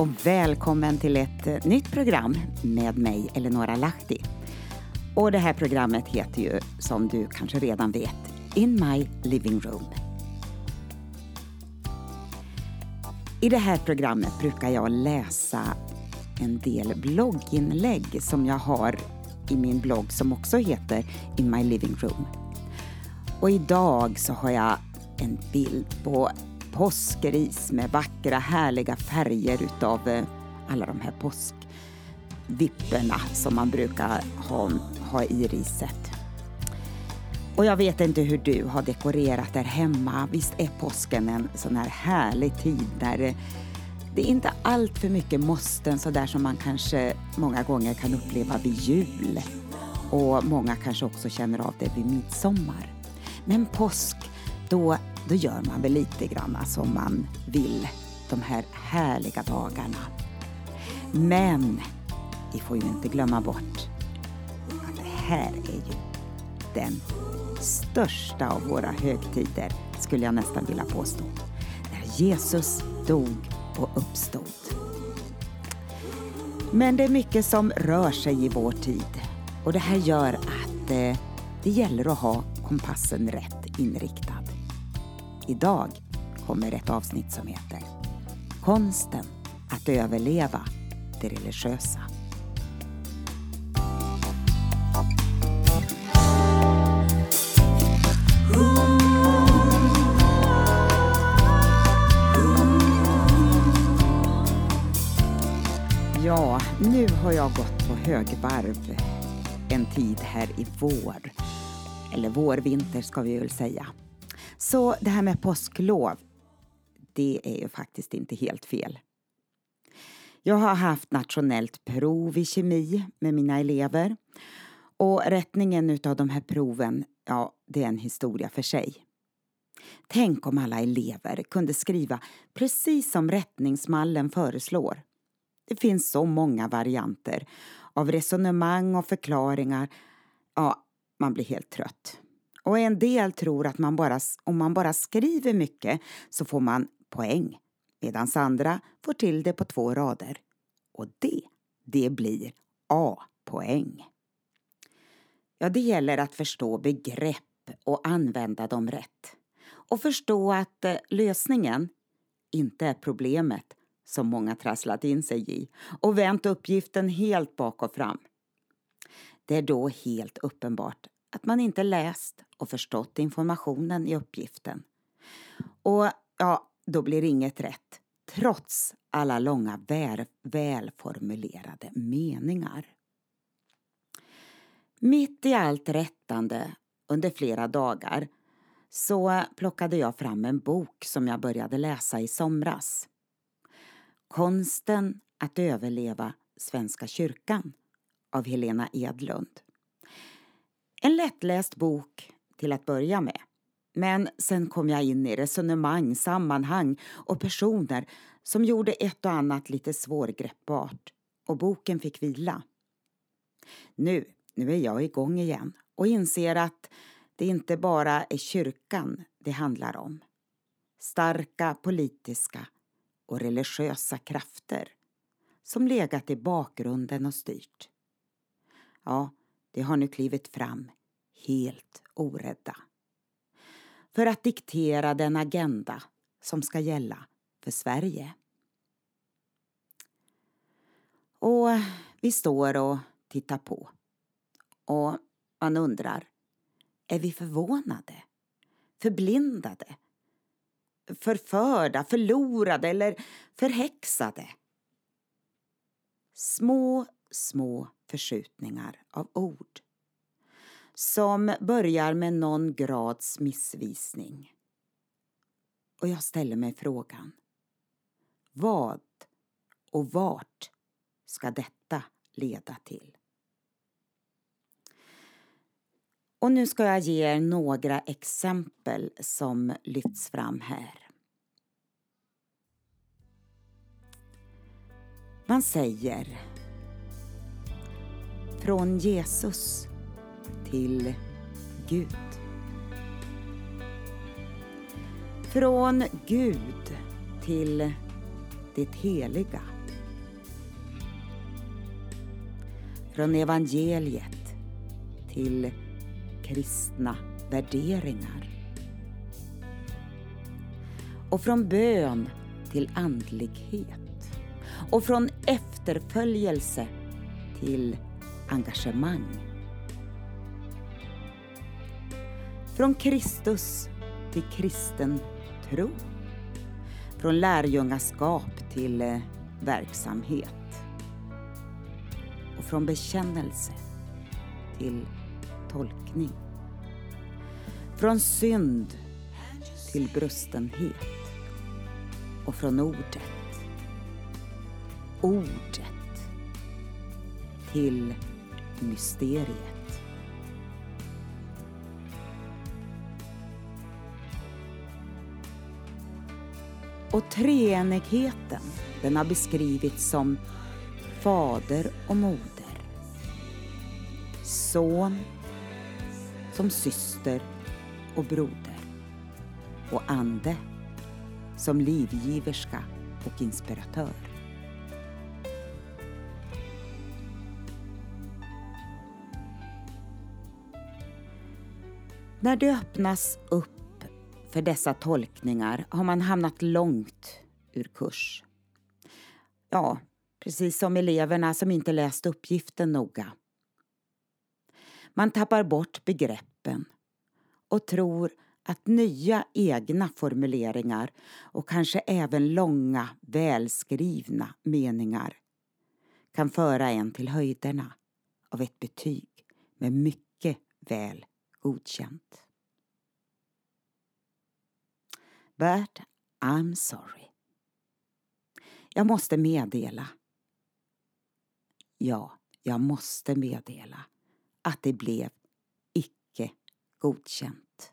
Och välkommen till ett eh, nytt program med mig, Eleonora Lahti. Och det här programmet heter ju, som du kanske redan vet, In My Living Room. I det här programmet brukar jag läsa en del blogginlägg som jag har i min blogg som också heter In My Living Room. Och idag så har jag en bild på påskris med vackra härliga färger utav eh, alla de här påskvipporna som man brukar ha, ha i riset. Och jag vet inte hur du har dekorerat där hemma. Visst är påsken en sån här härlig tid där eh, det är inte allt för mycket måsten sådär som man kanske många gånger kan uppleva vid jul. Och många kanske också känner av det vid midsommar. Men påsk, då, då gör man väl lite grann som man vill de här härliga dagarna. Men vi får ju inte glömma bort att det här är ju den största av våra högtider, skulle jag nästan vilja påstå. När Jesus dog och uppstod. Men det är mycket som rör sig i vår tid och det här gör att eh, det gäller att ha kompassen rätt inriktad. Idag kommer ett avsnitt som heter Konsten att överleva det religiösa. Ja, nu har jag gått på högvarv en tid här i vår. Eller vårvinter ska vi väl säga. Så det här med påsklov, det är ju faktiskt inte helt fel. Jag har haft nationellt prov i kemi med mina elever och rättningen utav de här proven, ja, det är en historia för sig. Tänk om alla elever kunde skriva precis som rättningsmallen föreslår. Det finns så många varianter av resonemang och förklaringar. Ja, man blir helt trött. Och en del tror att man bara, om man bara skriver mycket så får man poäng medan andra får till det på två rader. Och det, det blir A-poäng. Ja, det gäller att förstå begrepp och använda dem rätt. Och förstå att eh, lösningen inte är problemet som många trasslat in sig i och vänt uppgiften helt bak och fram. Det är då helt uppenbart att man inte läst och förstått informationen i uppgiften. Och ja, då blir inget rätt, trots alla långa väl, välformulerade meningar. Mitt i allt rättande under flera dagar så plockade jag fram en bok som jag började läsa i somras. Konsten att överleva Svenska kyrkan av Helena Edlund. En lättläst bok till att börja med. Men sen kom jag in i resonemang, sammanhang och personer som gjorde ett och annat lite svårgreppbart och boken fick vila. Nu, nu är jag igång igen och inser att det inte bara är kyrkan det handlar om. Starka politiska och religiösa krafter som legat i bakgrunden och styrt. Ja, de har nu klivit fram helt orädda. För att diktera den agenda som ska gälla för Sverige. Och vi står och tittar på. Och man undrar, är vi förvånade? Förblindade? Förförda, förlorade eller förhäxade? Små, små förskjutningar av ord som börjar med någon grads missvisning. Och jag ställer mig frågan. Vad och vart ska detta leda till? Och nu ska jag ge er några exempel som lyfts fram här. Man säger från Jesus till Gud. Från Gud till det heliga. Från evangeliet till kristna värderingar. Och från bön till andlighet. Och från efterföljelse till engagemang. Från Kristus till kristen tro. Från lärjungaskap till eh, verksamhet. Och från bekännelse till tolkning. Från synd till brustenhet. Och från ordet, ordet till mysteriet. Och treenigheten, den har beskrivits som fader och moder. Son som syster och broder. Och ande som livgiverska och inspiratör. När det öppnas upp för dessa tolkningar har man hamnat långt ur kurs. Ja, precis som eleverna som inte läst uppgiften noga. Man tappar bort begreppen och tror att nya egna formuleringar och kanske även långa, välskrivna meningar kan föra en till höjderna av ett betyg med mycket väl godkänt. But I'm sorry. Jag måste meddela. Ja, jag måste meddela att det blev icke godkänt.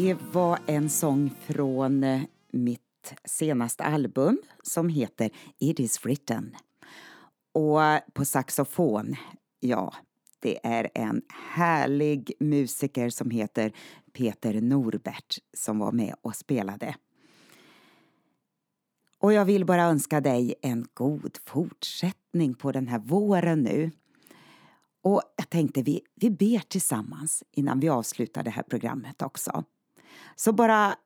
Det var en sång från eh, mitt senaste album som heter It is written. Och på saxofon, ja, det är en härlig musiker som heter Peter Norbert som var med och spelade. Och jag vill bara önska dig en god fortsättning på den här våren nu. Och jag tänkte vi, vi ber tillsammans innan vi avslutar det här programmet också. Så bara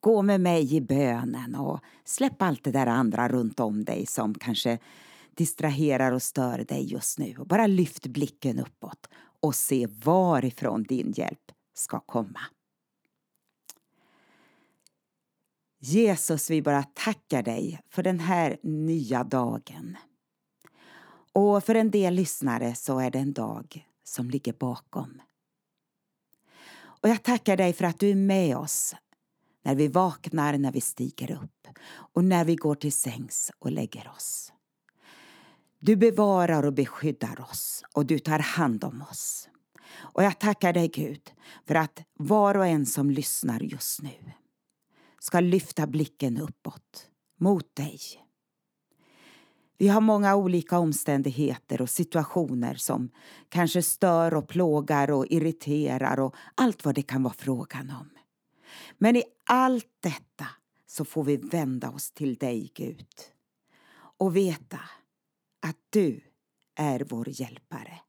gå med mig i bönen och släpp allt det där andra runt om dig som kanske distraherar och stör dig just nu. Och bara lyft blicken uppåt och se varifrån din hjälp ska komma. Jesus, vi bara tackar dig för den här nya dagen. Och för en del lyssnare så är det en dag som ligger bakom. Och jag tackar dig för att du är med oss när vi vaknar, när vi stiger upp och när vi går till sängs och lägger oss. Du bevarar och beskyddar oss och du tar hand om oss. Och jag tackar dig Gud för att var och en som lyssnar just nu ska lyfta blicken uppåt mot dig vi har många olika omständigheter och situationer som kanske stör och plågar och irriterar och allt vad det kan vara frågan om. Men i allt detta så får vi vända oss till dig, Gud, och veta att du är vår hjälpare.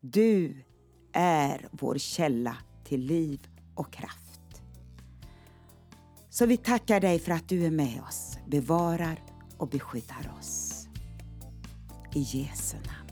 Du är vår källa till liv och kraft. Så vi tackar dig för att du är med oss, bevarar och beskyddar oss. I Jesu namn.